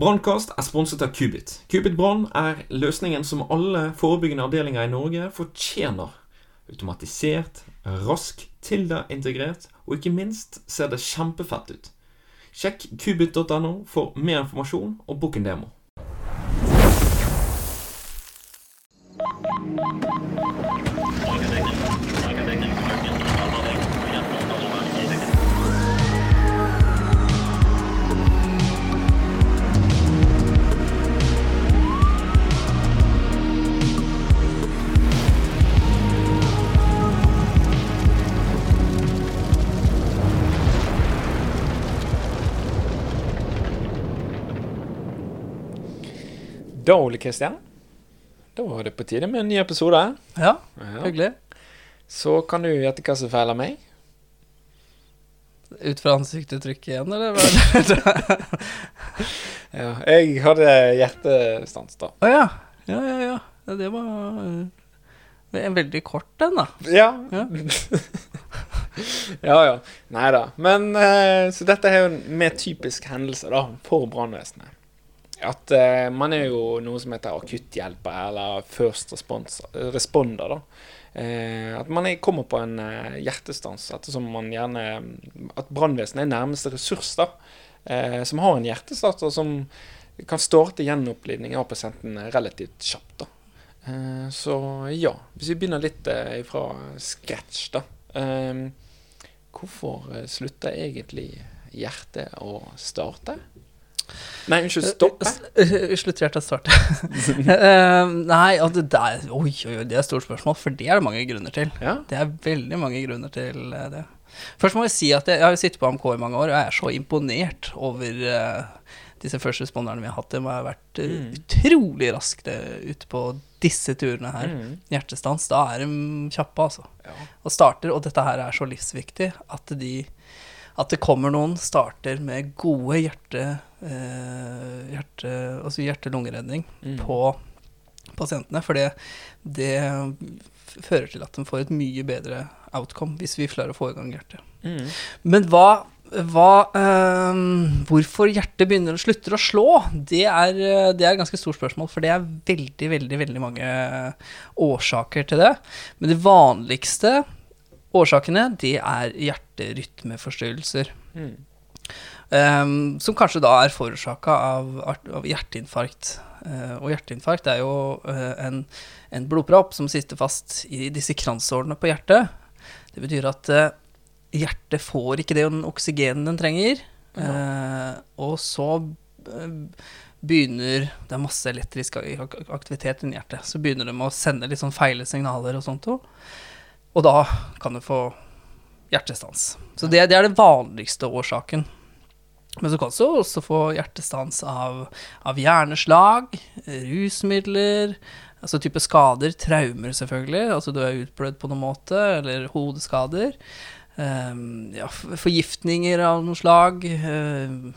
Brannkast er sponset av Kubit. Kubit Brann er løsningen som alle forebyggende avdelinger i Norge fortjener. Automatisert, rask, Tilda-integrert, og ikke minst ser det kjempefett ut. Sjekk kubit.no for mer informasjon og book en demo. Da, Ole Kristian, da var det på tide med en ny episode. Ja, Ja. hyggelig. Så kan du gjette hva som feiler meg? Ut fra ansiktsuttrykket igjen, eller? er? Ja, jeg hadde hjertestans, da. Å ja. Ja, ja, ja. Ja, Det var eh, en veldig kort en, da. Ja. Ja. ja, ja. Nei da. Men eh, Så dette er jo en mer typisk hendelse da, for brannvesenet. At uh, man er jo noe som heter akutthjelper, eller first response, responder, da. Uh, at man er, kommer på en uh, hjertestans, ettersom man gjerne At brannvesenet er nærmeste ressurs, da. Som har en hjertestans, og som kan starte gjenopplivning av pasienten relativt kjapt, da. Så ja, hvis vi begynner litt fra scratch, da. Hvorfor slutter egentlig hjertet å starte? Nei, unnskyld, stoppe. å starte. Eh, nei, og det der Oi, oi, det er et stort spørsmål, for det er det mange grunner til. Ja. Det er veldig mange grunner til eh, det. Først må jeg si at jeg, jeg har sittet på AMK i mange år, og jeg er så imponert over uh, disse første responderne vi har hatt. De har vært uh, Mm. utrolig raskt eh, ute på disse turene her. Mm. Hjertestans, da er de kjappe, altså. Ja. Og starter, og dette her er så livsviktig, at de at det kommer noen, starter med gode hjerte, eh, hjerte, altså hjerte-lungeredning Mm. på pasientene. For det, det fører til at de får et mye bedre outcome hvis vi klarer å få i gang hjertet. Mm. Men hva, hva eh, Hvorfor hjertet begynner å slutter å slå, det er, eh, det er et ganske stort spørsmål. For det er veldig, veldig, veldig mange årsaker til det. Men de vanligste årsakene, det er hjerterytmeforstyrrelser. Mm. Ehm, som kanskje da er forårsaka av, av hjerteinfarkt. Uh, og hjerteinfarkt er jo uh, en, en blodpropp som sitter fast i disse kransårene på hjertet. Det betyr at uh, hjertet får ikke det oksygenet den trenger. Eh, og så begynner Det er masse elektrisk aktivitet inni hjertet. Så begynner de å sende litt sånn feile signaler og sånt òg. Og da kan du få hjertestans. Så det, det er den vanligste årsaken. Men så kan du også få hjertestans av, av hjerneslag, rusmidler, altså type skader, traumer selvfølgelig, altså du er utblødd på noen måte, eller hodeskader. Um, ja, forgiftninger av noe slag. ehm,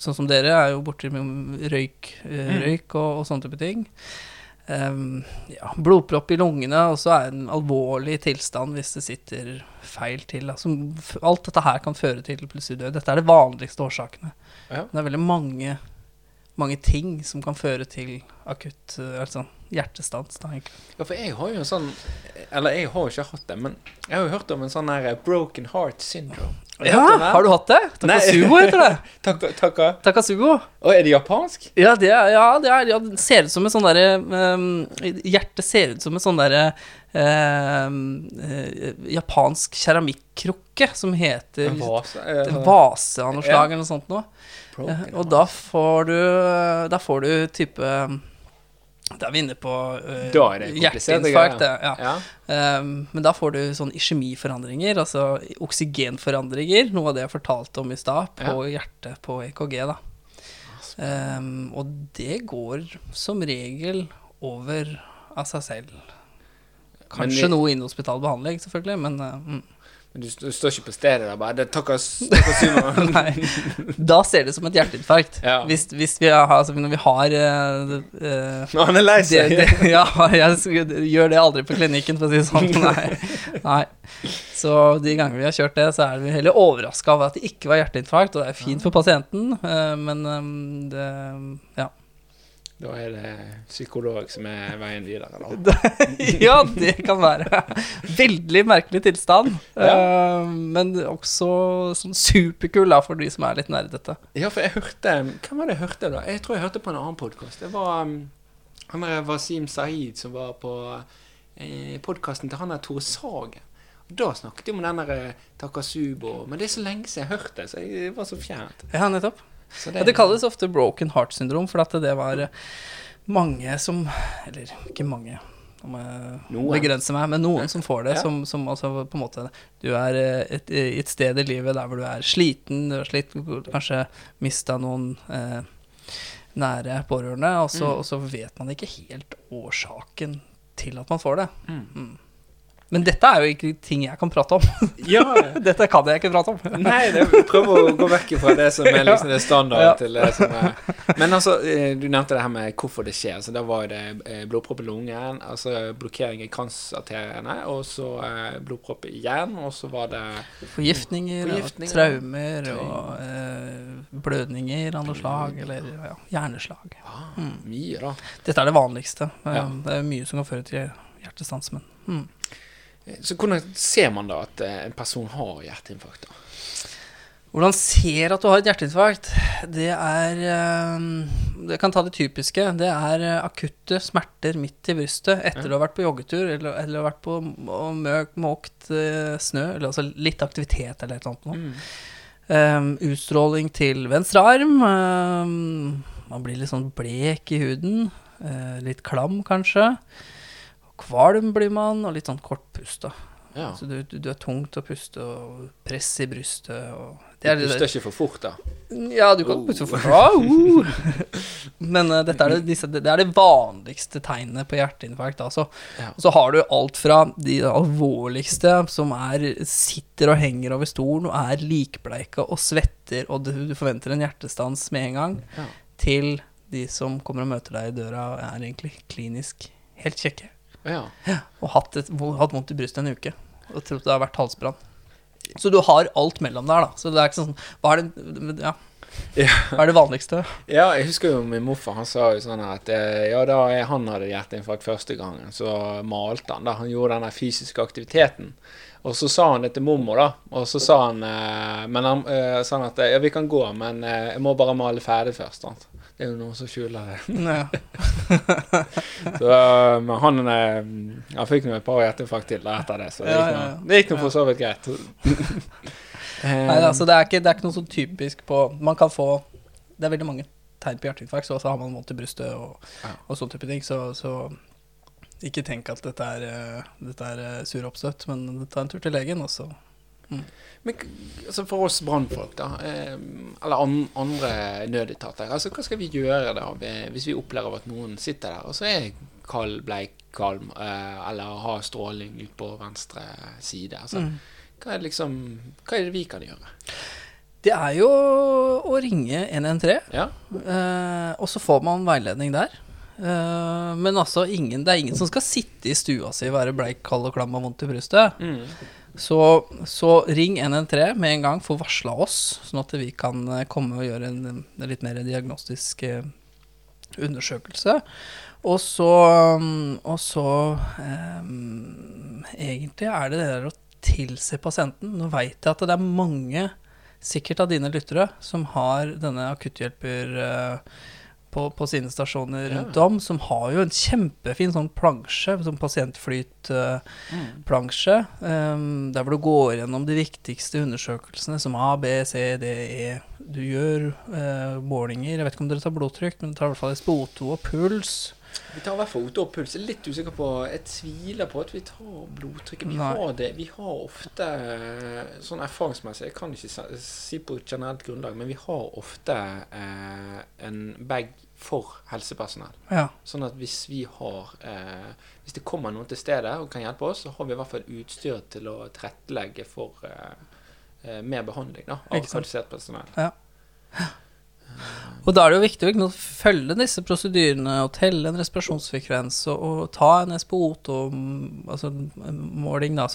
sånn som dere er jo borti med røyk, eh, Mm. røyk og, og sånne type ting. Ehm, ja, blodpropp i lungene og så er det en alvorlig tilstand hvis det sitter feil til. Altså, alt dette her kan føre til plutselig død. Dette er de vanligste årsakene. Ja. Det er veldig mange, mange ting som kan føre til akutt eh, altså hjertestans. Da, egentlig. Ja, for jeg har jo en sånn Eller jeg har jo ikke hatt det, men jeg har jo hørt om en sånn her broken heart syndrome. Har det? har du hatt det? Takasugo heter det. Takk, Takasugo. Og er det japansk? Ja, det, er, ja, det, er, ja, det ser ut som en sånn derre um, Hjertet ser ut som en sånn derre eh, japansk keramikkrukke som heter En vase? eh, vase av noe slag eller noe sånt noe. Eh, Og da får du Da får du type Da er vi inne på uh, er hjerteinfarkt. Ja. Ja. Um, men da får du sånn iskjemiforandringer, altså oksygenforandringer, noe av det jeg fortalte om i stad, på hjertet på EKG, da. Um, og det går som regel over av seg selv. Kanskje vi- noe inhospital behandling, selvfølgelig, men uh, mm. Men du, du står ikke på stedet der bare Det takker Takasumo. Nei. Da ser det ut som et hjerteinfarkt. Ja. Hvis, hvis vi har, altså når vi har uh, eh, Han er lei det, seg. det, Ja, jeg gjør det aldri på klinikken, for å si det sånn. Nei. Nei. Så de gangene vi har kjørt det, så er vi heller overraska over at det ikke var hjerteinfarkt. Og det er fint for pasienten, uh, men um, det Ja. Da er det psykolog som er veien videre, da. ja, det kan være. Veldig merkelig tilstand. Ja. Uh, men også sånn superkul da, for de som er litt nerdete. Ja, for jeg hørte Hvem var det jeg hørte, da? Jeg tror jeg hørte på en annen podkast. Det var um, han der Wasim Saeed som var på eh, podkasten til han der Tore Sagen. Da snakket de om den der eh, Takasubo. Men det er så lenge siden jeg hørte det, så jeg, det var så fjernt. Ja, nettopp. Så Ja, det kalles ofte broken heart syndrom, for at det var eh, mange som Eller ikke mange, om jeg Noen. meg, men noen som får det. Ja. Som, som altså på en måte Du er eh, et, i et sted i livet der hvor du er sliten, du har slitt, kanskje mista noen eh, nære pårørende, og så, Mm. og så vet man ikke helt årsaken til at man får det. Mm. Mm. Men dette er jo ikke ting jeg kan prate om. Ja, dette kan jeg ikke prate om. Nei, det, prøv å gå vekk fra det som er liksom det standard Ja. til det som er Men altså, eh, du nevnte det her med hvorfor det skjer. Så da var det eh, blodpropp i lungen, altså blokkering i kransarteriene, og så eh, blodpropp i hjernen, og så var det Forgiftninger, Forgiftninger, og traumer og eh, blødninger av noe slag, eller ja, hjerneslag. ah, Mm. mye, da. Dette er det vanligste. Det er mye som kan føre til hjertestans, men mm. Så hvordan ser man da at eh, en person har hjerteinfarkt? da? Hvordan ser at du har et hjerteinfarkt? Det er eh, Jeg kan ta det typiske. Det er eh, akutte smerter midt i brystet etter Ja. du har vært på joggetur eller, eller vært på måkt eh, snø, eller altså litt aktivitet eller et eller annet. noe. Eh, utstråling til venstre arm. Um, man blir litt sånn blek i huden. Uh, litt klam, kanskje. Kvalm blir man, og litt sånn kortpust. Ja. Så du, du, du er tung til å puste, og press i brystet. Og det er Du puster ikke for fort, da? ja, du kan Oh. puste for Au! Men uh, dette er det, disse, det er det vanligste tegnet på hjerteinfarkt. Altså. Ja. Og så har du alt fra de alvorligste, som er sitter og henger over stolen og er likbleika og svetter, og du, du forventer en hjertestans med en gang, Ja. til de som kommer og møter deg i døra og er egentlig klinisk helt kjekke. Ja. Og hatt, et, hatt vondt i brystet en uke og trodd det har vært halsbrann. Så du har alt mellom der, da. Så det er ikke sånn Hva er det, ja, Ja. hva er det vanligste? Ja, jeg husker jo min morfar. Han sa jo sånn at eh, ja, da han hadde hjerteinfarkt første gangen, så malte han. da Han gjorde den der fysiske aktiviteten. Og så sa han det til mormor, da. Og så sa han eh, Men han eh, sa han at ja, vi kan gå, men jeg må bare male ferdig først. Sant? Det er jo noen som skjuler det. Så, eh, men han, eh, han fikk nå et par hjerteinfarkt til etter det, så det gikk nå, det gikk nå for så vidt greit. Eh, Nei, altså, det, er ikke, det er ikke noe sånn typisk på Man kan få Det er veldig mange tegn på hjerteinfarkt, så har man vondt i brystet og, Ja. og sånn type ting. Så, så ikke tenk at dette er, dette er sur oppstøt, men ta en tur til legen, og så Men altså for oss brannfolk, da, eh, eller andre nødetater, altså hva skal vi gjøre da hvis vi opplever at noen sitter der og så er kald, bleik, kvalm, eh, eller har stråling ut på venstre side? Altså, Mm. hva, er liksom, hva er det vi kan gjøre? Det er jo å ringe 113. Ja? Eh, og så får man veiledning der. Men altså, ingen, det er ingen som skal sitte i stua si, være bleik, kald og klam og vondt i brystet. Mm. Så, så ring 113 med en gang, få varsla oss, sånn at vi kan eh, komme og gjøre en, en litt mer diagnostisk eh, undersøkelse. Og så, mm, og så um, Egentlig er det det der å tilse pasienten. Nå veit jeg at det er mange, sikkert av dine lyttere, som har denne akutthjelper eh, på, på sine stasjoner rundt om, som har jo en kjempefin sånn plansje, sånn pasientflyt-plansje, Mm. der hvor du går gjennom de viktigste undersøkelsene, som A, B, C, D, E. Du gjør uh, målinger, jeg vet ikke om dere tar blodtrykk, men du tar i hvert fall SPO2 og puls. Vi tar i hvert fall OT og puls. Jeg er litt usikker på Jeg tviler på at vi tar blodtrykket. Vi Nei. har det Vi har ofte Sånn erfaringsmessig Jeg kan ikke si på generelt grunnlag, men vi har ofte eh, en bag for helsepersonell. Ja. Sånn at hvis vi har eh, Hvis det kommer noen til stedet og kan hjelpe oss, så har vi i hvert fall utstyr til å tilrettelegge for eh, eh, mer behandling da, av kvalifisert personell. Ja. Og da er det jo viktig å følge disse prosedyrene og telle en respirasjonsfrekvens og, og ta en SPO2, altså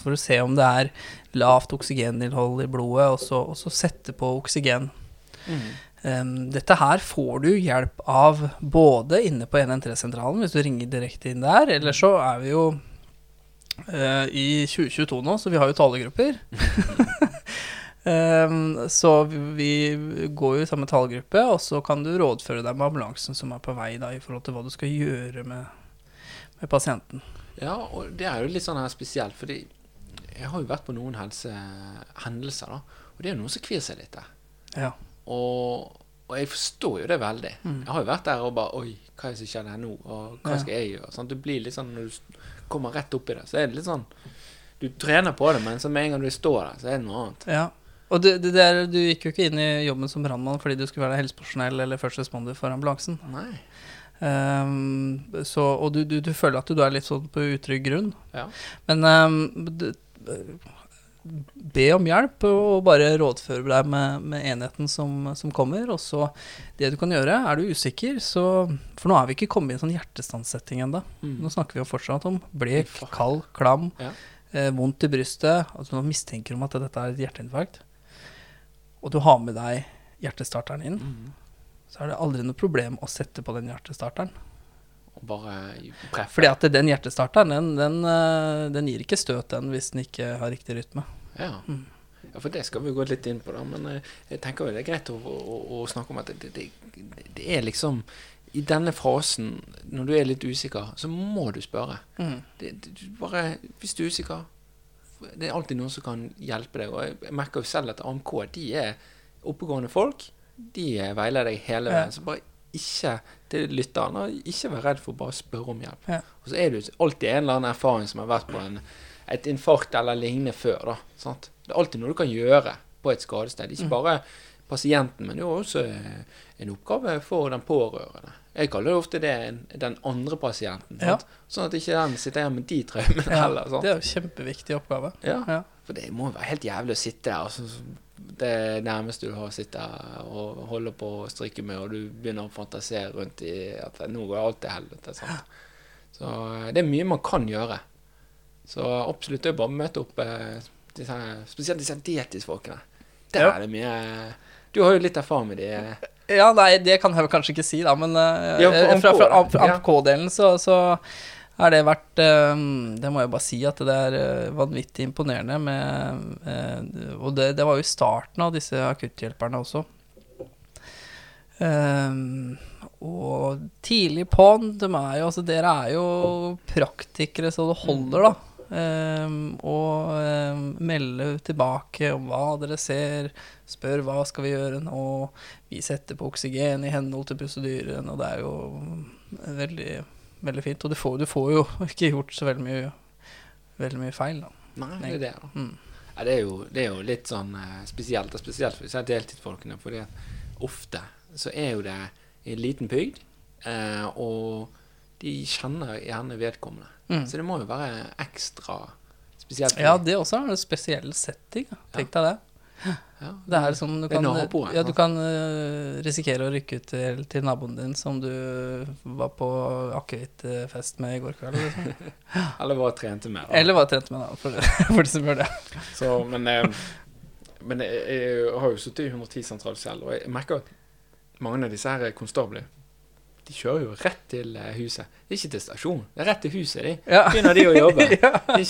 for å se om det er lavt oksygeninnhold i blodet, og så, og så sette på oksygen. Um, dette her får du hjelp av både inne på 113-sentralen, hvis du ringer direkte inn der, eller så er vi jo eh, i 2022 nå, så vi har jo talegrupper. Um, så vi går jo i samme tallgruppe, og så kan du rådføre deg med ambulansen som er på vei, da, i forhold til hva du skal gjøre med, med pasienten. Ja, og det er jo litt sånn her spesielt, fordi jeg har jo vært på noen helse hendelser, da, og det er jo noen som kvir seg litt der. Ja. Og, og jeg forstår jo det veldig. Mm. Jeg har jo vært der og bare Oi, hva er det som skjer her nå? Og hva skal jeg gjøre? Sånn, du blir litt sånn Når du kommer rett opp i det, så er det litt sånn Du trener på det, men så med en gang du står der, så er det noe annet. ja. Og det, det der, du gikk jo ikke inn i jobben som brannmann fordi du skulle være helsepersonell eller first responder for ambulansen. Nei. Um, så, og du, du, du føler at du er litt sånn på utrygg grunn. Ja. Men um, det, be om hjelp og bare rådføre deg med, med enheten som, som kommer. Og så det du kan gjøre, er du usikker, så For nå er vi ikke kommet i en sånn hjertestanssetting ennå. Mm. Nå snakker vi jo fortsatt om blek, kald, klam, Ja. eh, vondt i brystet. Altså man mistenker om at dette er et hjerteinfarkt. Og du har med deg hjertestarteren inn, Mm. så er det aldri noe problem å sette på den hjertestarteren. Og bare preffe. Fordi at den hjertestarteren, den, den, eh, den gir ikke støt, den, hvis den ikke har riktig rytme. Ja. Mm. ja, for det skal vi gå litt inn på, da. Men eh, jeg tenker jo det er greit å, å, å snakke om at det, det, det, er liksom I denne fasen, når du er litt usikker, så må du spørre. Mm. Det, du bare, hvis du er usikker Det er alltid noen som kan hjelpe deg. Og jeg, merker jo selv at AMK de er oppegående folk. De veiler veileder deg hele veien. Så bare ikke til lytterne ikke være redd for å bare spørre om hjelp. Ja. Og så er det jo alltid en eller annen erfaring som har vært på en, et infarkt eller lignende før. da, sant? Det er alltid noe du kan gjøre på et skadested. Ikke Mm. bare pasienten, men jo også eh, en oppgave for den pårørende. Jeg kaller det ofte det den andre pasienten. Ja. Sånn at ikke den sitter igjen med de traumene Ja, heller. Sant? det er jo en kjempeviktig oppgave. Ja. Ja. For det må jo være helt jævlig å sitte der. Altså, det nærmeste du har å sitte og holde på å strikke med, og du begynner å fantasere rundt i at nå går alt til helvete. Sant? Så eh, det er mye man kan gjøre. Så absolutt det er bare å møte opp eh, disse, spesielt disse dietisfolkene. Der Ja. er det mye Du har jo litt erfaring med de. eh, Ja, nei, det kan jeg vel kanskje ikke si, da, men eh, Ja, eh, fra. AMK-delen så, så har det vært eh, Det må jeg bare si at det er eh, vanvittig imponerende med eh, Og det, det var jo starten av disse akutthjelperne også. Um, og tidlig på'n, de er jo Altså, dere er jo praktikere så det holder, da. Um, og um, melde tilbake om hva dere ser, spør hva skal vi gjøre nå. Vi setter på oksygen i henhold til prosedyren, og det er jo veldig, veldig fint. Og du får, du får jo ikke gjort så veldig mye, veldig mye feil, da. Nei, det er det. da. Mm. Ja, det, er jo, det er jo litt sånn eh, spesielt, spesielt for deltidsfolkene. fordi ofte så er jo det i en liten bygd, eh, og de kjenner gjerne vedkommende. Mm. Så det må jo være ekstra spesielt. Ja, det også er en spesiell setting. Tenk deg det. Ja, Det er sånn du kan, ja, du kan eh, risikere å rykke ut til, til naboen din som du var på akevittfest med i går kveld. Liksom. Eller var trente med. da. Eller var trent med, da, for, for de som gjør det. Så, men eh, men jeg, jeg har jo sittet i 110 sentral selv, og jeg merker at mange av disse her er konstablene de kjører jo rett til eh, huset. Det er ikke til stasjonen, det er rett til huset. de. Ja. Begynner de å jobbe. ja. De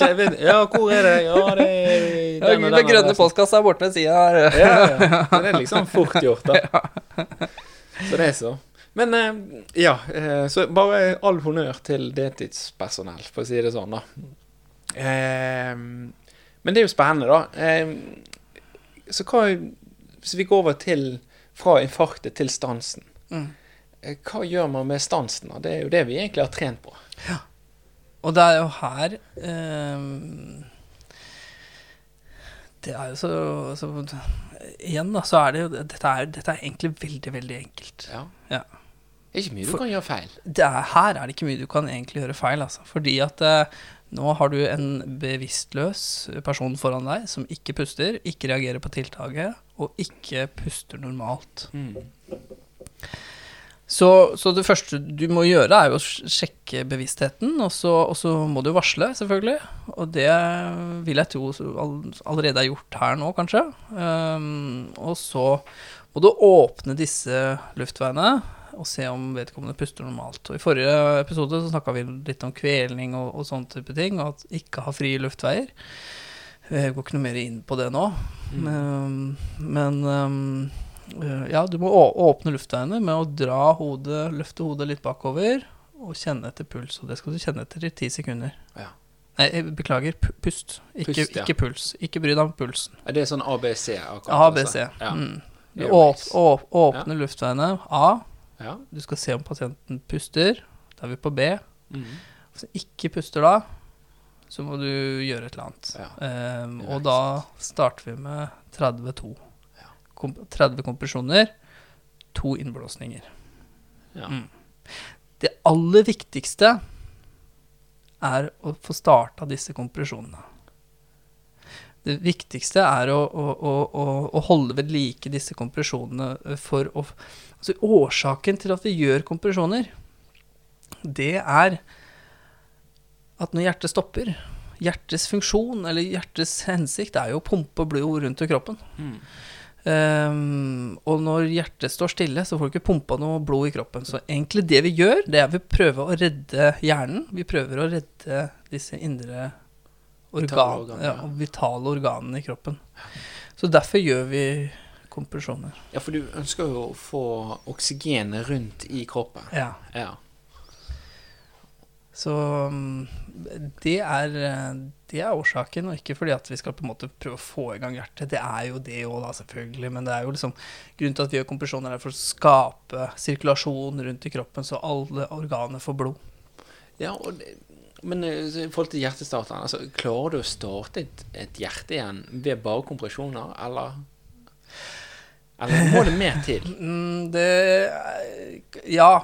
ja, hvor er det? Ja, det er den og Den den grønne postkassa er borte ved sida her. Ja, ja. Så det er liksom fort gjort, da. Så det er så. Men eh, ja, eh, så bare all honnør til deltidspersonell, for å si det sånn, da. Men det er jo spennende, da. Så hva Hvis vi går over til fra infarktet til stansen. Mm. Eh, hva gjør man med stansen? Det er jo det vi egentlig har trent på. Ja. Og det er jo her ehm, Det er jo så, så Igjen, da, så er det jo Dette er, dette er egentlig veldig, veldig enkelt. Ja. Ja. Det er ikke mye du For- kan gjøre feil. Er, her er det ikke mye du kan egentlig gjøre feil, altså. Fordi at eh, nå har du en bevisstløs person foran deg som ikke puster, ikke reagerer på tiltaket, og ikke puster normalt. Mm. Så, så det første du må gjøre, er jo å sjekke bevisstheten, og så, og så må du varsle, selvfølgelig. Og det vil jeg tro allerede er gjort her nå, kanskje. Um, og så må du åpne disse luftveiene og se om vedkommende puster normalt. Og I forrige episode så snakka vi litt om kvelning og, og sånne type ting, og at ikke ha frie luftveier. Jeg går ikke noe mer inn på det nå. Um, men um, Ja, du må åpne luftveiene med å dra hodet, løfte hodet litt bakover og kjenne etter puls. Og det skal du kjenne etter i ti sekunder. Ja. Nei, jeg beklager. Pust. Ikke, Pust, ja. ikke puls. Ikke bry deg om pulsen. Er det sånn ABC? akkurat, ABC. altså? Ja. Mm. Du åp, å, åpne luftveiene. A. ja. Du skal se om pasienten puster. Da er vi på B. Mm. Hvis den ikke puster da, så må du gjøre et eller annet. Ja. Er og da starter vi med 32. Ja. 30 kompresjoner, to innblåsninger. Ja. Mm. Det aller viktigste er å få starta disse kompresjonene. Det viktigste er å, å, å, å, å holde ved like disse kompresjonene for å Altså årsaken til at vi gjør kompresjoner, det er at når hjertet stopper Hjertets funksjon, eller hjertets hensikt, er jo å pumpe blod rundt i kroppen. Mm. Ehm, og når hjertet står stille, så får du ikke pumpa noe blod i kroppen. Så egentlig det vi gjør, det er vi prøver å redde hjernen. Vi prøver å redde disse indre Vitale organ, organer, ja, ja. vitale organene i kroppen. Så derfor gjør vi kompresjoner. ja, for du ønsker jo å få oksygenet rundt i kroppen. Ja. Ja. Så mm, det er, eh, det er årsaken, og ikke fordi at vi skal på en måte prøve å få i gang hjertet. Det er jo det òg, selvfølgelig. Men det er jo liksom grunnen til at vi gjør kompresjoner, er for å skape sirkulasjon rundt i kroppen, så alle organer får blod. ja det, men eh, i forhold til hjertestarteren, altså, klarer du å starte et, et hjerte igjen ved bare kompresjoner, eller Eller må det mer til? Mm, det er- Ja.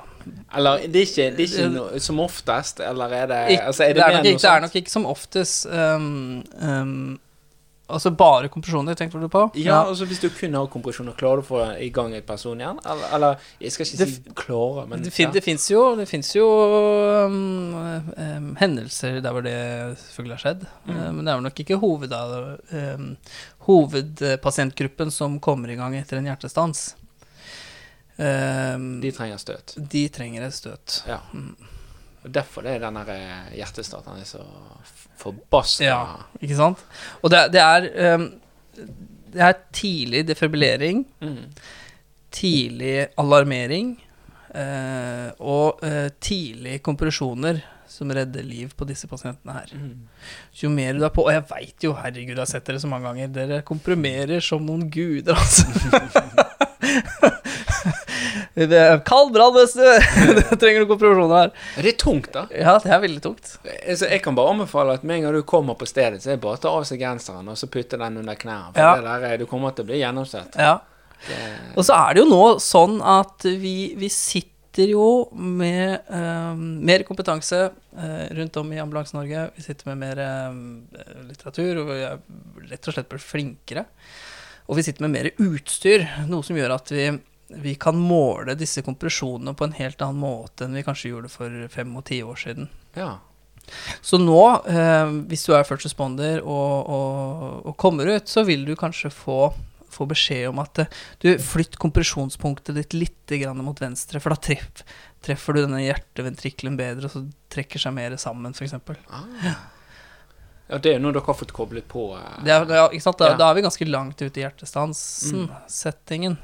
Eller det er ikke, det er ikke no, som oftest, eller er det altså, er det, det, er nok ikke, det er nok ikke som oftest um, um, Altså bare kompresjoner, tenkte du på? Ja, altså hvis du kun har kompresjoner, klarer du å få i gang en person igjen? Eller, eller jeg skal ikke si klare, men det, fin, ja. det fins jo, det jo um, um, hendelser der hvor det selvfølgelig har skjedd. Mm. Uh, men det er nok ikke hoved, um, hovedpasientgruppen som kommer i gang etter en hjertestans. Um, de trenger støt. de trenger et støt. Ja. Mm. Og derfor er den der eh, hjertestarteren er så forbaska Ja. Ikke sant? Og det, det er um, Det er tidlig defibrillering, mm. tidlig alarmering uh, og uh, tidlig kompresjoner som redder liv på disse pasientene her. Mm. Jo mer du er på Og jeg veit jo, herregud, jeg har sett dere så mange ganger. Dere komprimerer som noen guder, altså. det kald brann, du trenger noen profesjon her. Det er tungt, da. Ja, det er veldig tungt. Så jeg kan bare anbefale at med en gang du kommer på stedet, så er det bare å ta av seg genseren og så putte den under knærne. For Ja. det der, er- du kommer til å bli gjennomsett. Ja. Det- Og så er det jo nå sånn at vi, vi sitter jo med uh, mer kompetanse uh, rundt om i Ambulanse-Norge. Vi sitter med mer uh, litteratur, og vi er rett og slett blitt flinkere. Og vi sitter med mer utstyr, noe som gjør at vi, vi kan måle disse kompresjonene på en helt annen måte enn vi kanskje gjorde for fem og ti år siden. Ja. Så nå, eh, hvis du er first responder og, og, og kommer ut, så vil du kanskje få, få beskjed om at eh, du flytt kompresjonspunktet ditt litt grann mot venstre, for da treff, treffer du denne hjerteventrikkelen bedre, og så trekker seg mer sammen, f.eks. Ah. ja, det er noe dere har fått koblet på. eh. Det er, sant? Da, Ja. da er vi ganske langt ute i hjertestansen, settingen.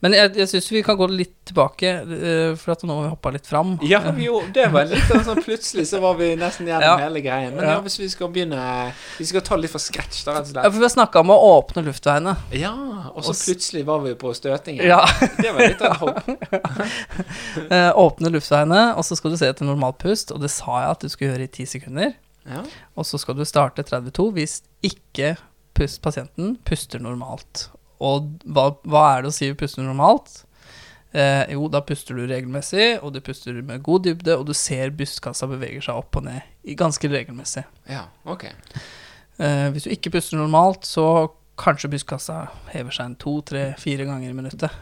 Men jeg, jeg syns vi kan gå litt tilbake, uh, for at nå har vi hoppa litt fram. Ja, jo, det var litt sånn plutselig så var vi nesten gjennom Ja. hele greien. Men Ja. ja, hvis vi skal begynne Vi skal ta litt fra scratch, da, rett og Ja, for vi har snakka om å åpne luftveiene. Ja, og så plutselig var vi på støtingen. Ja. Det var litt av et hopp. uh, åpne luftveiene, og så skal du se etter normalt pust, og det sa jeg at du skulle gjøre i ti sekunder. Ja. Og så skal du starte 32 hvis ikke pust, pasienten puster normalt. Og hva, hva er det å si puster normalt? Eh, jo, da puster du regelmessig, og du puster med god dybde, og du ser brystkassa beveger seg opp og ned ganske regelmessig. ja, ok. Eh, hvis du ikke puster normalt, så kanskje brystkassa hever seg en to, tre, fire ganger i minuttet.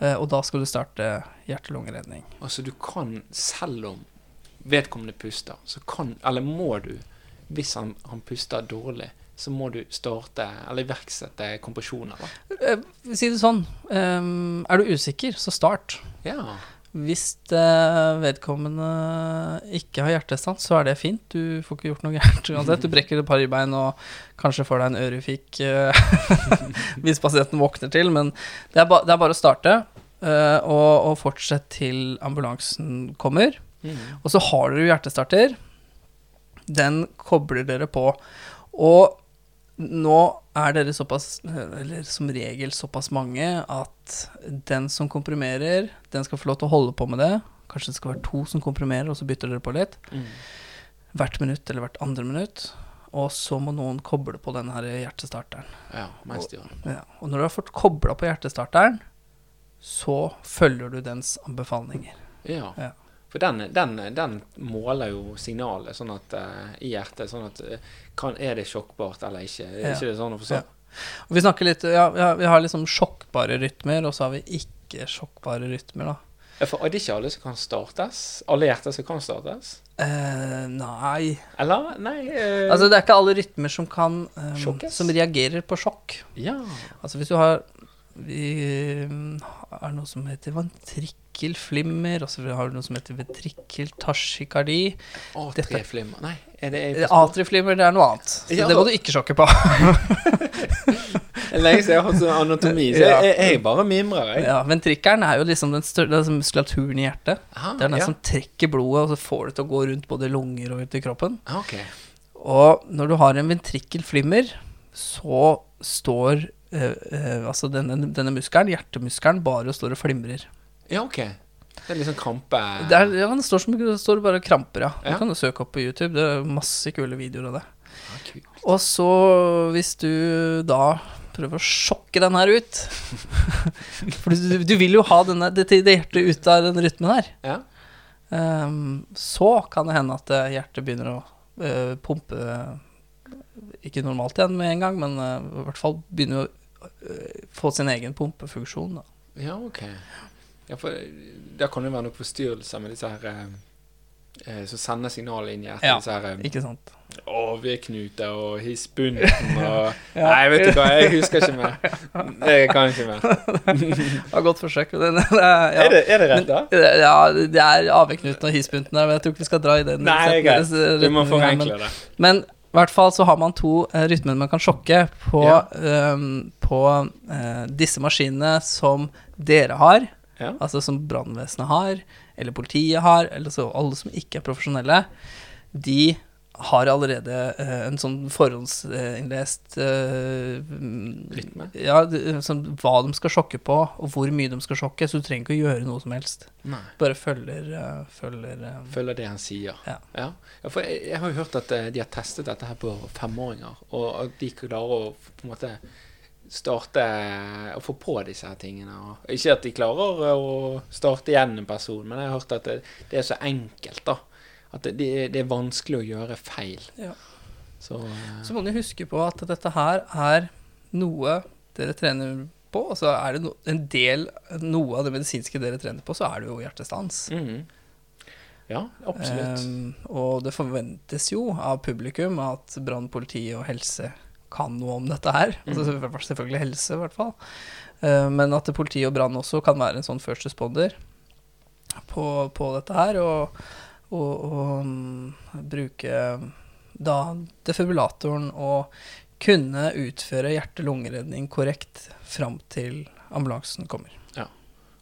Eh, og da skal du starte hjerte-lungeredning. Altså, du kan, selv om vedkommende puster, så kan Eller må du, hvis han, han puster dårlig, så må du starte eller iverksette kompresjoner, da. Eh, si det sånn, eh, er du usikker, så start. Ja. Hvis eh, vedkommende ikke har hjertestans, så er det fint. Du får ikke gjort noe gærent uansett. Du brekker et par ribbein og kanskje får deg en ørefik hvis pasienten våkner til. Men det er, ba, det er bare å starte, og, og fortsette til ambulansen kommer. Mm. Og så har dere jo hjertestarter. Den kobler dere på. Og nå er dere såpass, eller som regel såpass mange, at den som komprimerer, den skal få lov til å holde på med det. Kanskje det skal være to som komprimerer, og så bytter dere på litt. Mm. Hvert minutt eller hvert andre minutt. Og så må noen koble på denne her hjertestarteren. Ja, mens de gjør. Ja. Og når du har fått kobla på hjertestarteren, så følger du dens anbefalinger. Ja. Ja. For den, den, den måler jo signalet sånn at, uh, i hjertet, sånn at eh, kan, Er det sjokkbart eller ikke? Er Ja. ikke det sånn å forstå? Ja. Og vi snakker litt Ja, vi har, liksom sjokkbare rytmer, og så har vi ikke sjokkbare rytmer, da. Ja, for er det ikke alle som kan startes? Alle hjerter som kan startes? Uh, nei Eller? Nei Altså, det er ikke alle rytmer som kan um, Som reagerer på sjokk. Ja. Altså, hvis du har Vi um, har noe som heter ventrikkelflimmer, og så har du noe som heter ventrikkeltasjikardi. A3-flimmer Nei, er det jeg Eh, det er noe annet. Så Ja, det må du ikke sjokke på. Lenge siden jeg har hatt sånn anatomi, så jeg, jeg, jeg bare mimrer, jeg. Ja, Ventrikkelen er jo liksom den større muskulaturen i hjertet. Aha, Det er den ja. som trekker blodet, og så får det til å gå rundt både lunger og ut i kroppen. Okay. Og når du har en ventrikkelflimmer, så står Uh, uh, altså denne, denne muskelen, hjertemuskelen, bare og står og flimrer. Ja, ok. Det er liksom krampe Det, er, ja, det står, som, det står bare og kramper, ja. Ja. Du kan jo søke opp på YouTube. Det er masse kule videoer av det. Ja. Og så, hvis du da prøver å sjokke den her ut For du, du vil jo ha denne, det, det hjertet ut av den rytmen her. Ja. Um, så kan det hende at eh, hjertet begynner å uh, pumpe Ikke normalt igjen med en gang, men uh, i hvert fall begynner å eh, få sin egen pumpefunksjon. Da. Ja, ok. Ja, for da kan det være noen forstyrrelser med disse her eh, eh, Som sender signaler inn i hjertet. Ja. Disse her eh, Ikke sant? overknuter og hisbunten og Nei, vet du hva, jeg husker ikke mer. Jeg kan ikke mer. Det var godt forsøk. Det, det, det, ja. Er, det, er det rett, da? Men, ja, det er AV-knuten og hispunten der, men jeg tror ikke vi skal dra i den. Nei, det greit. Du må forenkle det. Men i hvert fall så har man to uh, rytmer man kan sjokke på, Ja. um, på uh, disse maskinene som dere har, Ja. altså som brannvesenet har, eller politiet har, eller så alle som ikke er profesjonelle. De har allerede eh, en sånn forhåndsinnlest eh, Rytme? Ja, sånn, hva de skal sjokke på, og hvor mye de skal sjokke, så du trenger ikke å gjøre noe som helst. Nei. Bare følger, eh, følger eh, Følger det han sier. Ja. Ja, for jeg, jeg har jo hørt at eh, de har testet dette her på femåringer, og at de klarer å på en måte starte Å få på disse her tingene. Og ikke at de klarer eh, å starte igjen en person, men jeg har hørt at det, det er så enkelt, da. At det, det, er- vanskelig å gjøre feil. Ja. Så, eh, Så må du huske på at dette her er noe dere trener på. Og så er det no, en del, noe av det medisinske dere trener på, så er det jo hjertestans. mhm. Ja, absolutt. Um, og det forventes jo av publikum at brann, politi og helse kan noe om dette her. Altså, selvfølgelig helse, i hvert fall. Ehm, men at politi og brann også kan være en sånn first responder på, på dette her. Og, og, og mm, bruke da defibrillatoren og kunne utføre hjerte-lungeredning korrekt fram til ambulansen kommer.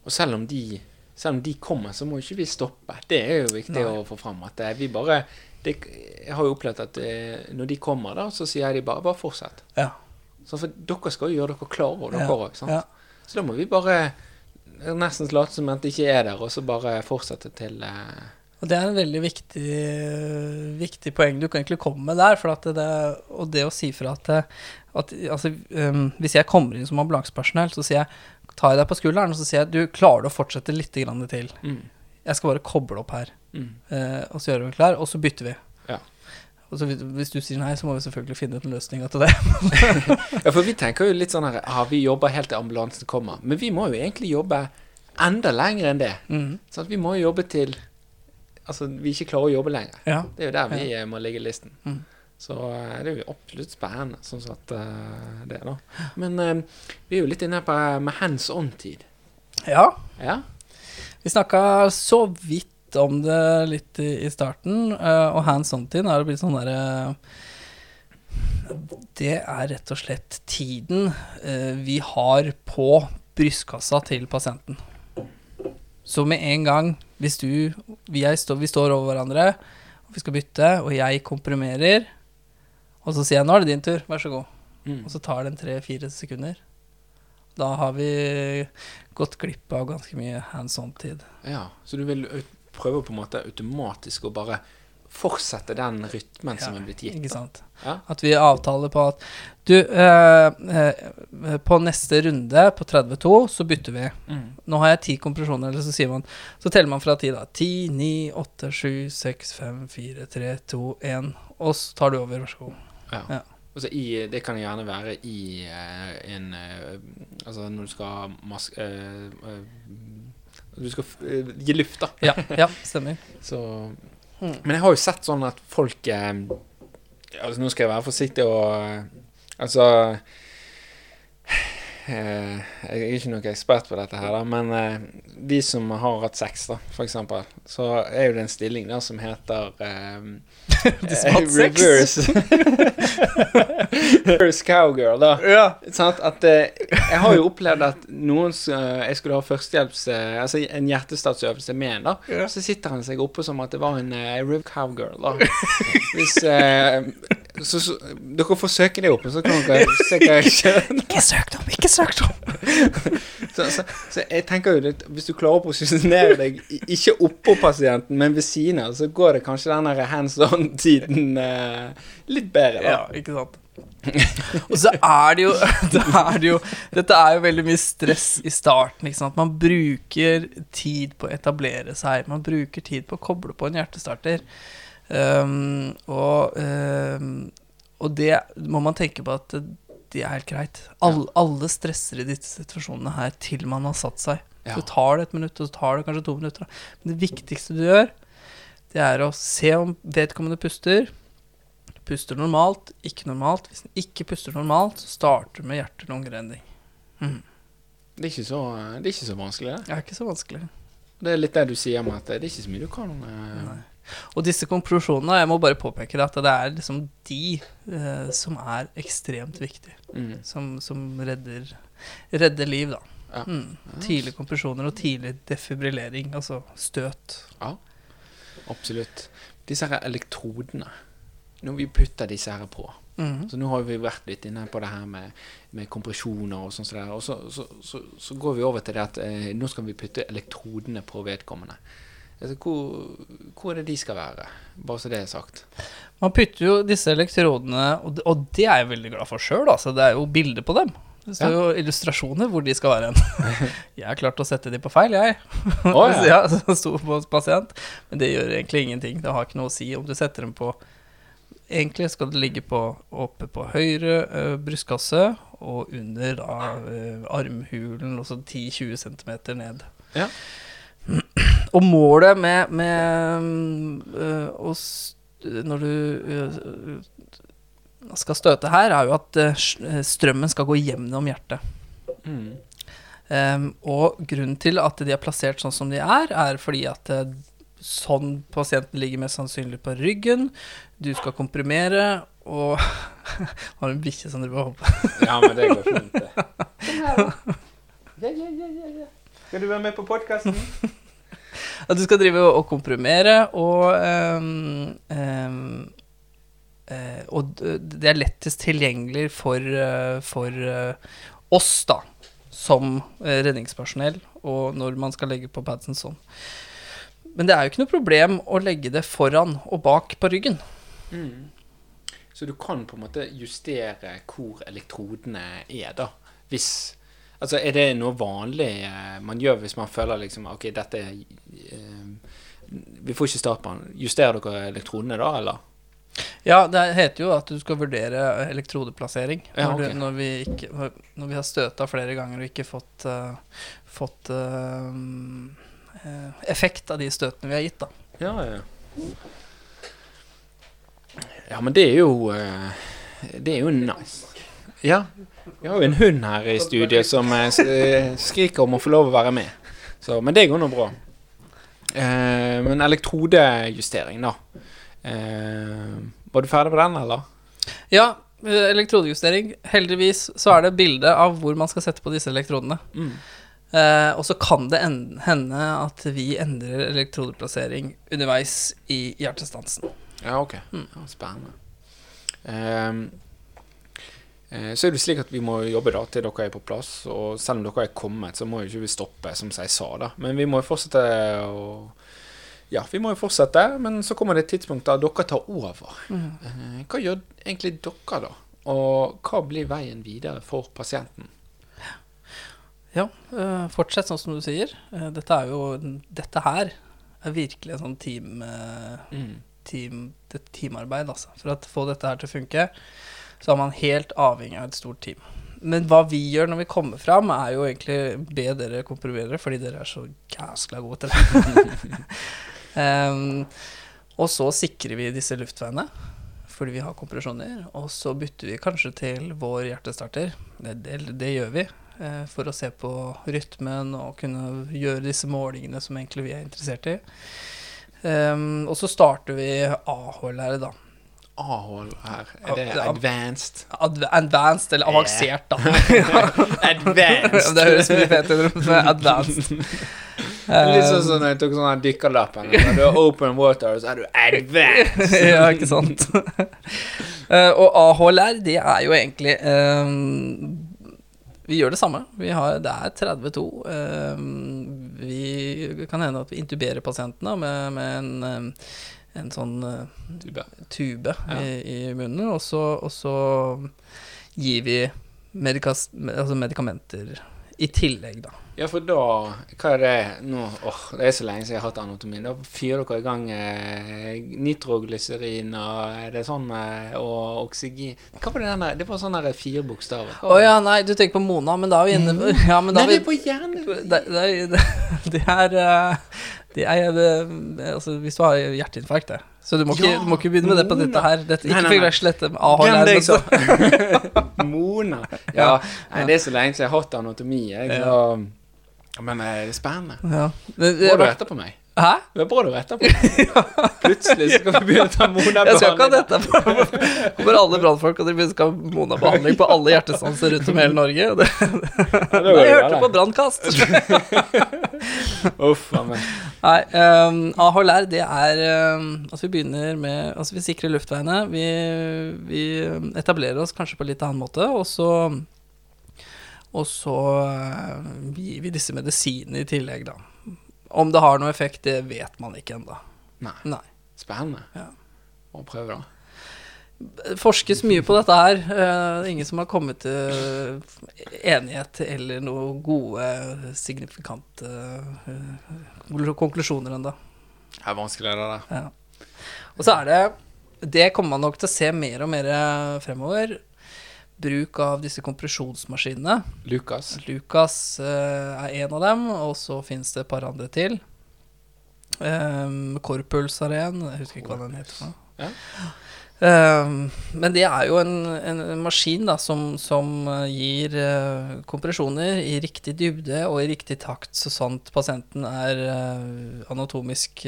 Og selv om de selv om de kommer, så må ikke vi stoppe. Det er jo viktig Nei. å få fram. At eh, vi bare det, Jeg har jo opplevd at eh, når de kommer, da, så sier de bare 'bare fortsett'. Ja. Så for dere skal jo gjøre dere klare, og dere òg. ja. Så da må vi bare nesten late som at det ikke er der, og så bare fortsette til eh, Og det er en veldig viktig, viktig poeng du kan egentlig komme med der. For at det, og det å si fra at, at altså, um, Hvis jeg kommer inn som ambulansepersonell, så sier jeg, tar jeg deg på skulderen og så sier jeg du klarer du å fortsette litt grann til. mm, Jeg skal bare koble opp her, mm. eh, og så gjør vi klar, og så bytter vi. Ja. Og så hvis- du sier nei, så må vi selvfølgelig finne ut en løsning til det. Ja, for vi tenker jo litt sånn her ah, Vi jobber helt til ambulansen kommer. Men vi må jo egentlig jobbe enda lenger enn det. Mm. Sånn at vi må jobbe til Altså, vi ikke klarer å jobbe lenger. Ja. Det er jo der vi ja. må ligge i listen. Mm. Så eh, det er jo absolutt spennende, sånn at det det, da. Men eh, vi er jo litt inne på eh, med hands on-tid. ja. Ja? Vi snakka så vidt om det litt i, i starten, uh, og hands on-tiden er det blitt sånn derre Det er rett og slett tiden uh, vi har på brystkassa til pasienten. Så med en gang, hvis du Vi, er, vi står over hverandre, og vi skal bytte, og jeg komprimerer, og så sier jeg 'nå er det din tur, vær så god', Mm. og så tar det en tre-fire sekunder, da har vi gått glipp av ganske mye hands on-tid. ja. Så du vil prøve på en måte automatisk å bare fortsette den rytmen som er blitt gitt? Ikke sant. Ja. At vi avtaler på at du, eh, eh, på neste runde, på 32, så bytter vi. Mm. Nå har jeg ti kompresjoner, eller så sier man Så teller man fra ti, da. 10, 9, 8, 7, 6, 5, 4, 3, 2, 1. Og så tar du over, vær så god. Ja. Ja. Altså i, det kan gjerne være i uh, en uh, Altså når du skal maske uh, eh, du skal gi luft, da. Ja, ja stemmer. Så Mm. Men jeg har jo sett sånn at folk Altså, nå skal jeg være forsiktig og Altså Jeg er ikke noen ekspert på dette her, men eh, de som har hatt sex, da, eksempel, så er jo det en stilling der som heter eh, De som har hatt sex? Reverse. reverse cowgirl, da. Ja. Sånn At, eh, jeg har jo opplevd at noen eh, Jeg skulle ha førstehjelps... eh, altså en hjertestatsøvelse med en, da. Ja. Så sitter han seg oppe som at det var en uh, rev cowgirl, da. Hvis eh, så, så, Dere får søke det opp, så kan dere se hva jeg skjønner. Ikke søk dem, ikke søk dem! Så, så, så jeg tenker jo litt Hvis du klarer å posisjonere deg ikke oppå pasienten, men ved siden av, så går det kanskje den hands on-tiden eh, litt bedre, da. Ja, ikke sant. Og så er det jo, det er det jo Dette er jo veldig mye stress i starten. Ikke sant? Man bruker tid på å etablere seg. Man bruker tid på å koble på en hjertestarter. Um, og, um, og det må man tenke på at det, det er helt greit. Alle, alle stresser i disse situasjonene her til man har satt seg. Ja. Så tar det et minutt, og så tar det kanskje to minutter. Men det viktigste du gjør, det er å se om vedkommende puster. Puster normalt, ikke normalt. Hvis den ikke puster normalt, så starter du med hjerte-lungeredning. Mm. Det, er ikke så, det er ikke så vanskelig, det. Det er ikke så vanskelig. Det er litt det du sier om at det er ikke så mye du kan eh, Nei. Og disse kompresjonene, jeg må bare påpeke at det er liksom de eh, som er ekstremt viktige. mm. Som, som redder, redder liv, da. Ja. Mm. Tidlige kompresjoner og tidlig defibrillering, altså støt. Ja, Absolutt. Disse her elektrodene. Når vi putter disse her på Mm. Så nå har vi vært litt inne på det her med, med kompresjoner og sånn som det der. Og så, så, så, så går vi over til det at eh, nå skal vi putte elektrodene på vedkommende. Altså, hvor, hvor er det de skal være? Bare så det er sagt. Man putter jo disse elektrodene, og det, er jeg veldig glad for sjøl, altså. Det er jo bilder på dem. Det står jo illustrasjoner hvor de skal være hen. jeg har klart å sette de på feil, jeg. Oh, ja. ja, sto på pasient. Men det gjør egentlig ingenting. Det har ikke noe å si om du setter dem på Egentlig skal det ligge på, oppe på høyre ø, brystkasse og under da ø, armhulen, og så 10-20 cm ned. Ja. Og målet med, med mm, ø, Når du ø, ø, skal støte her, er jo at ø, strømmen skal gå gjennom hjertet. Mm. Um, og grunnen til at de er plassert sånn som de er, er fordi at eh, sånn pasienten ligger mest sannsynlig på ryggen, du skal komprimere, og Har du en bikkje som driver og hopper? Ja, men det går fint, det. Ja, ja, ja, ja, ja. Skal du være med på podkasten? At du skal drive og komprimere, og um, um, uh, Og det er lettest tilgjengelig for, uh, for uh, oss, da, som eh, redningspersonell, og når man skal legge på padsen sånn. Men det er jo ikke noe problem å legge det foran og bak på ryggen. Mm. Så du kan på en måte justere hvor elektrodene er, da. Hvis Altså, er det noe vanlig eh, man gjør hvis man føler liksom OK, dette eh, Vi får ikke start på den. Justerer dere elektronene da, eller? Ja, det heter jo at du skal vurdere elektrodeplassering. Ja, når, du, når, vi ikke, når vi har støta flere ganger og ikke fått, uh, fått eh, effekt av de støtene vi har gitt, da. Ja, ja. Ja, men det er jo eh, Det er jo nice. Ja. Vi har jo en hund her i studiet som eh, eh, skriker om å få lov å være med. Så, men det går nå bra. Eh, men elektrodejustering, da. Eh, var du ferdig på den, eller? Ja, elektrodejustering. Heldigvis så er det bilde av hvor man skal sette på disse elektrodene. Mm. Eh, og så kan det hende at vi endrer elektrodeplassering underveis i hjertestansen. Ja, ok. Mm. Ja, spennende. Eh, så er det slik at vi må jobbe da til dere er på plass. Og selv om dere er kommet, så må jo ikke vi stoppe, som jeg sa. da Men vi må jo fortsette å Ja, vi må jo fortsette, men så kommer det et tidspunkt da dere tar over. Eh, hva gjør egentlig dere, da? Og hva blir veien videre for pasienten? Ja, eh, fortsett sånn som du sier. Eh, dette er jo Dette her er virkelig en sånn team... eh, Mm. team, teamarbeid, altså. For å få dette her til å funke, så er man helt avhengig av et stort team. Men hva vi gjør når vi kommer fram, er jo egentlig be dere komprimere, fordi dere er så gæskla gode til det. um, og så sikrer vi disse luftveiene, fordi vi har kompresjoner. Og så bytter vi kanskje til vår hjertestarter. Det, det, det gjør vi. eh, For å se på rytmen og kunne gjøre disse målingene som egentlig vi er interessert i. Um, og så starter vi AH-lære, da. A-hold her. Er det advanced? Adv advanced, eller avansert, da. advanced! det høres mye fetere ut med advanced. Litt sånn som når jeg tok sånn dykkerlappen. Når du har open water, så er du advanced. ja, ikke sant. og A-hold her, det er jo egentlig um, Vi gjør det samme. Vi har, det er 32. ehm, vi kan hende at vi intuberer pasientene med, med en, ehm, en sånn eh, Tube. tube Ja. i, i munnen, og så, og så gir vi medikas, altså medikamenter i tillegg, da. Ja, for da Hva er det nå? Åh, det er så lenge siden jeg har hatt anatomi. Da fyrer dere i gang eh, nitroglyserin og det sånn eh, og oksygen Hva var det der? Det var sånne der fire bokstaver. Å ja, nei, du tenker på Mona, men da er vi inne Ja, men da Nei, det er er på hjernen! Det, det, det, det er eh, Det er eh, Altså, hvis du har hjerteinfarkt, det. Så du må, ikke, Ja, du må ikke begynne med det på Mona. dette her. Dette, ikke fikk med AHL. Glem det jeg sa. Mona. Ja, nei, det er så lenge siden jeg har hatt anatomi. Jeg, så, men eh, det er spennende. Ja. Men, Bra du etterpå meg. Hæ? Det er bra du retter på. Plutselig skal vi begynne å ta Jeg skal ikke ha dette for, for alle brannfolk, og dere skal ha Mona-behandling på alle hjertestanser rundt om hele Norge. Det, Det, det jeg hørte på Brannkast. Uff a meg. Nei, um, AHLR, det er um, Altså, vi begynner med Altså, vi sikrer luftveiene. Vi, vi etablerer oss kanskje på litt annen måte, og så Og så uh, gir vi disse medisinene i tillegg, da. Om det har noe effekt, det vet man ikke ennå. Nei. Nei. Spennende. Ja. Må prøve, da. Forskes mye på dette her. Uh, ingen som har kommet til enighet eller noen gode, signifikante uh, konklusjoner ennå. Det er vanskelig, det der. Ja. Og så er det Det kommer man nok til å se mer og mer fremover. Bruk av disse kompresjonsmaskinene. Lukas. Lucas eh, er en av dem, og så fins det et par andre til. Um, Corpuls har en, jeg husker ikke hva den heter. Ja. Um, men det er jo en, en maskin da, som, som eh, gir eh, kompresjoner i riktig dybde og i riktig takt, så sant pasienten er eh, anatomisk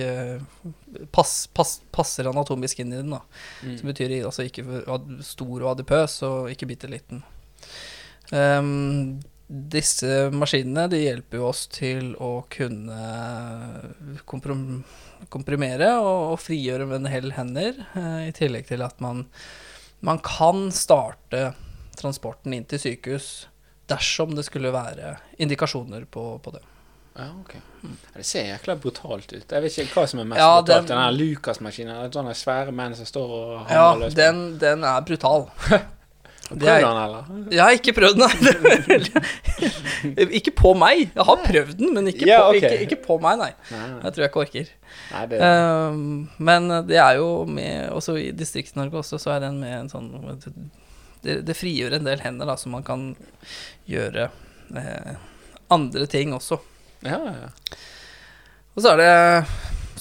pass, pass, passer anatomisk inn i den. da. Mm. Som betyr altså ikke stor og adipøs, og ikke bitte liten. Um, disse maskinene de hjelper jo oss til å kunne komprom komprimere og, og frigjøre med en hel hender, eh, i tillegg til at man, man kan starte transporten inn til sykehus dersom det skulle være indikasjoner på, på det. Ja, ok. Det ser jækla brutalt ut. Jeg vet ikke hva som er mest Ja, brutalt. den- den Lucas-maskinen, sånne svære menn som står og Ja, løs. på den, den er brutal. Prøv den, eller? Jeg har ikke prøvd den. nei. ikke på meg. Jeg har prøvd den, men ikke, yeah, på, okay. ikke, ikke på meg, nei. Nei. Jeg tror jeg ikke orker. nei det, Um, men det er jo med Også i Distrikts-Norge også, så er den med en sånn Det, det frigjør en del hender, da, så man kan gjøre eh, andre ting også. ja, ja. Og så er det,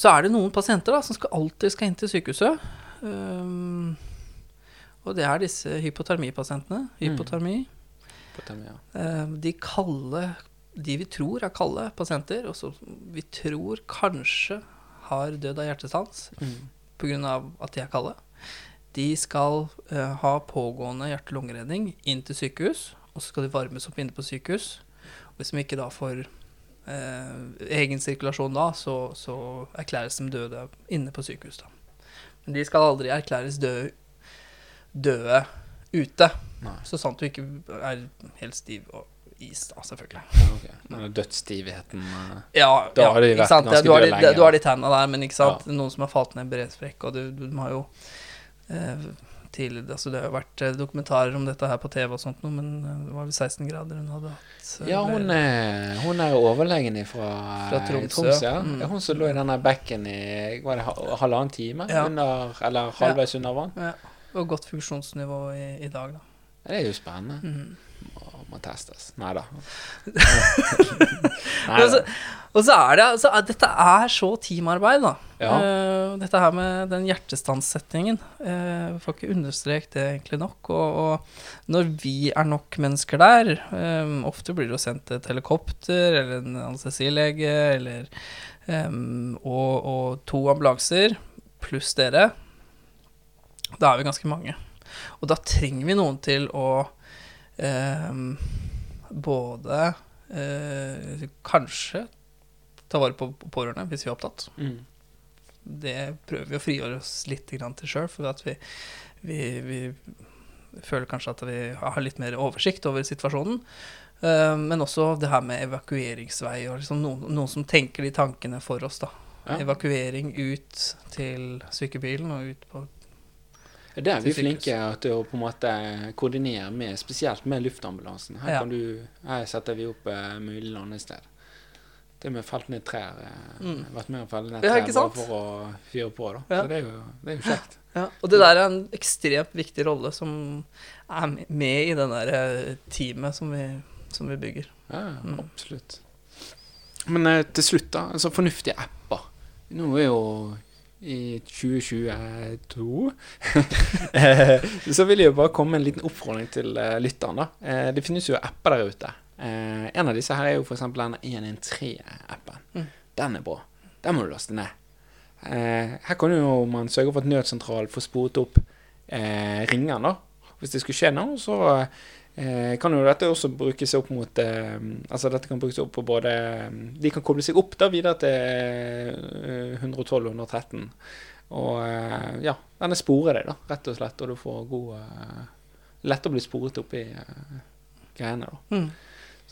så er det noen pasienter da, som skal, alltid skal inn til sykehuset. Ehm, og det er disse hypotermipasientene. Hypotermi. Mm. Hypotermi ja. Eh, de kalde De vi tror er kalde pasienter, og som vi tror kanskje har dødd av hjertestans Mm. pga. at de er kalde, de skal eh, ha pågående hjerte-lungeredning inn til sykehus, og så skal de varmes opp inne på sykehus. Og hvis de ikke da får eh, egen sirkulasjon da, så, så erklæres de døde inne på sykehus. da. Men de skal aldri erklæres døde, døde ute, Nei. så sant du ikke er helt stiv og is, da, selvfølgelig. Okay. ok. Dødsstivheten eh, Ja, Da ja, har de vært sant? ganske du har døde de, lenge. Du har de tenna der, men ikke sant? noen som har falt ned i bredsprekk, og du, du har jo eh, tidligere altså Det har jo vært eh, dokumentarer om dette her på TV og sånt noe, men eh, det var vel 16 grader hun hadde hatt. Ja, hun er, hun er overlegen fra, Fra Tromsø, ja. mm. Hun som lå i denne bekken i var det halvannen time, Ja. under, eller halvveis under vann. ja, Og godt funksjonsnivå i, i dag, da. Det er jo spennende. Mm. Må, må testes. Nei da. Og så, er det altså, Dette er så teamarbeid, da. Ja. Uh, dette her med den hjertestanssettingen. Uh, får ikke understreket det egentlig nok. Og, og når vi er nok mennesker der um, Ofte blir det jo sendt et helikopter eller en anestesilege eller em, og, og to ambulanser pluss dere. Da er vi ganske mange. Og da trenger vi noen til å eh, både eh, kanskje ta vare på pårørende hvis vi er opptatt. Mm. Det prøver vi å frigjøre oss litt til sjøl, for at vi, vi, vi føler kanskje at vi har litt mer oversikt over situasjonen. Eh, men også det her med evakueringsvei, og liksom noen, noen som tenker de tankene for oss. da. Ja. Evakuering ut til sykebilen og ut på Det er vi flinke til å på en måte koordinere med, spesielt med luftambulansen. Her, Ja. du, her setter vi opp uh, mulig landested. Det med felt ned trær eh, Mm. Vært med å felle ned trær bare for å fyre på. da. Ja. Så det er, jo, det er jo kjekt. Ja, og det der er en ekstremt viktig rolle som er med i det der eh, teamet som vi, som vi bygger. Ja, Mm. absolutt. Men eh, til slutt, da. Altså fornuftige apper. Nå er jo i 2022 eh, Så vil jeg jo bare komme med en liten oppfordring til eh, lytteren. da. Eh, det finnes jo apper der ute. Eh, en av disse her er jo f.eks. den 113-appen. Mm. Den er bra. Den må du laste ned. Her kan jo man sørge for at nødsentralen får sporet opp ringeren. da. Hvis det skulle skje noe, så eh, kan jo dette også brukes opp mot eh, Altså dette kan brukes opp på både De kan koble seg opp da videre til eh, 112 og 113. Og eh, ja, denne sporer deg, da, rett og slett, og du får god eh, Lett å bli sporet opp i eh, greiene, da. Mm.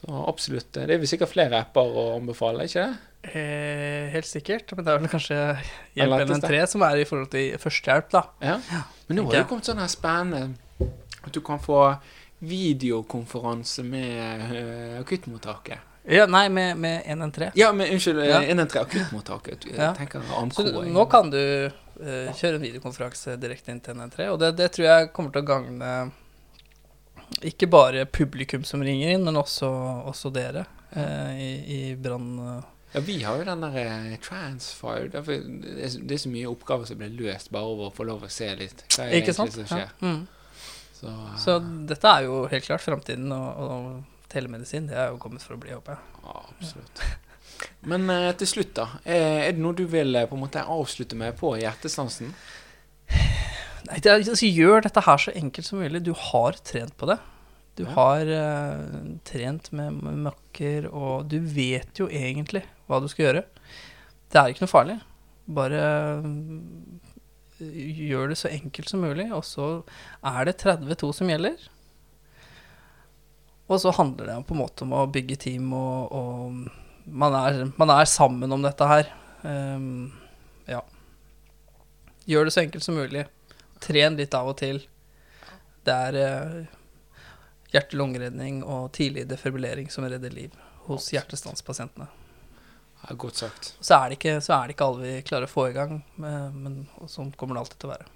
Så absolutt. eh, Det er vel sikkert flere apper å anbefale, ikke det? Eh, helt sikkert, men det er vel kanskje Hjelp NN3 som er i forhold til førstehjelp, da. Ja. Men nå har det det kommet sånn her spennende at du kan få videokonferanse med uh, akuttmottaket. Ja, nei, med, med 113. Ja, men unnskyld, Ja. ja. 113 akuttmottaket. Ja. Så nå kan du uh, kjøre en videokonferanse direkte inn til 113, og det, det tror jeg kommer til å gagne ikke bare publikum som ringer inn, men også, også dere uh, i, i brann... Ja, vi har jo den der eh, Transfire. Det, er, så- mye oppgaver som blir løst bare over å få lov å se litt. Hva er Ikke sant? egentlig som Ja. skjer? Mm. Så, Så dette er jo helt klart framtiden, og, og telemedisin det er jo kommet for å bli, håper jeg. ja, absolutt. Men eh, til slutt, da. Er det noe du vil eh, på en måte avslutte med på hjertestansen? Nei, det er, altså, gjør dette her så enkelt som mulig. Du har trent på det. Du Ja. har eh, trent med med makker, og du vet jo egentlig hva du skal gjøre. Det er ikke noe farlig. Bare gjør det så enkelt som mulig, og så er det 32 som gjelder. Og så handler det på en måte om å bygge team, og, og man, er, man er sammen om dette her. Um, ja. Gjør det så enkelt som mulig. Tren litt av og til. Det er eh, hjerte-lungeredning og tidlig defibrillering som redder liv hos hjertestanspasientene. Ja, godt sagt. Så er, det ikke, så er det ikke alle vi klarer å få i gang, men, men sånn kommer det alltid til å være.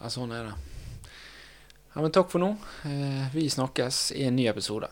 Ja, sånn er det. Ja, men takk for nå. Eh, Vi snakkes i en ny episode.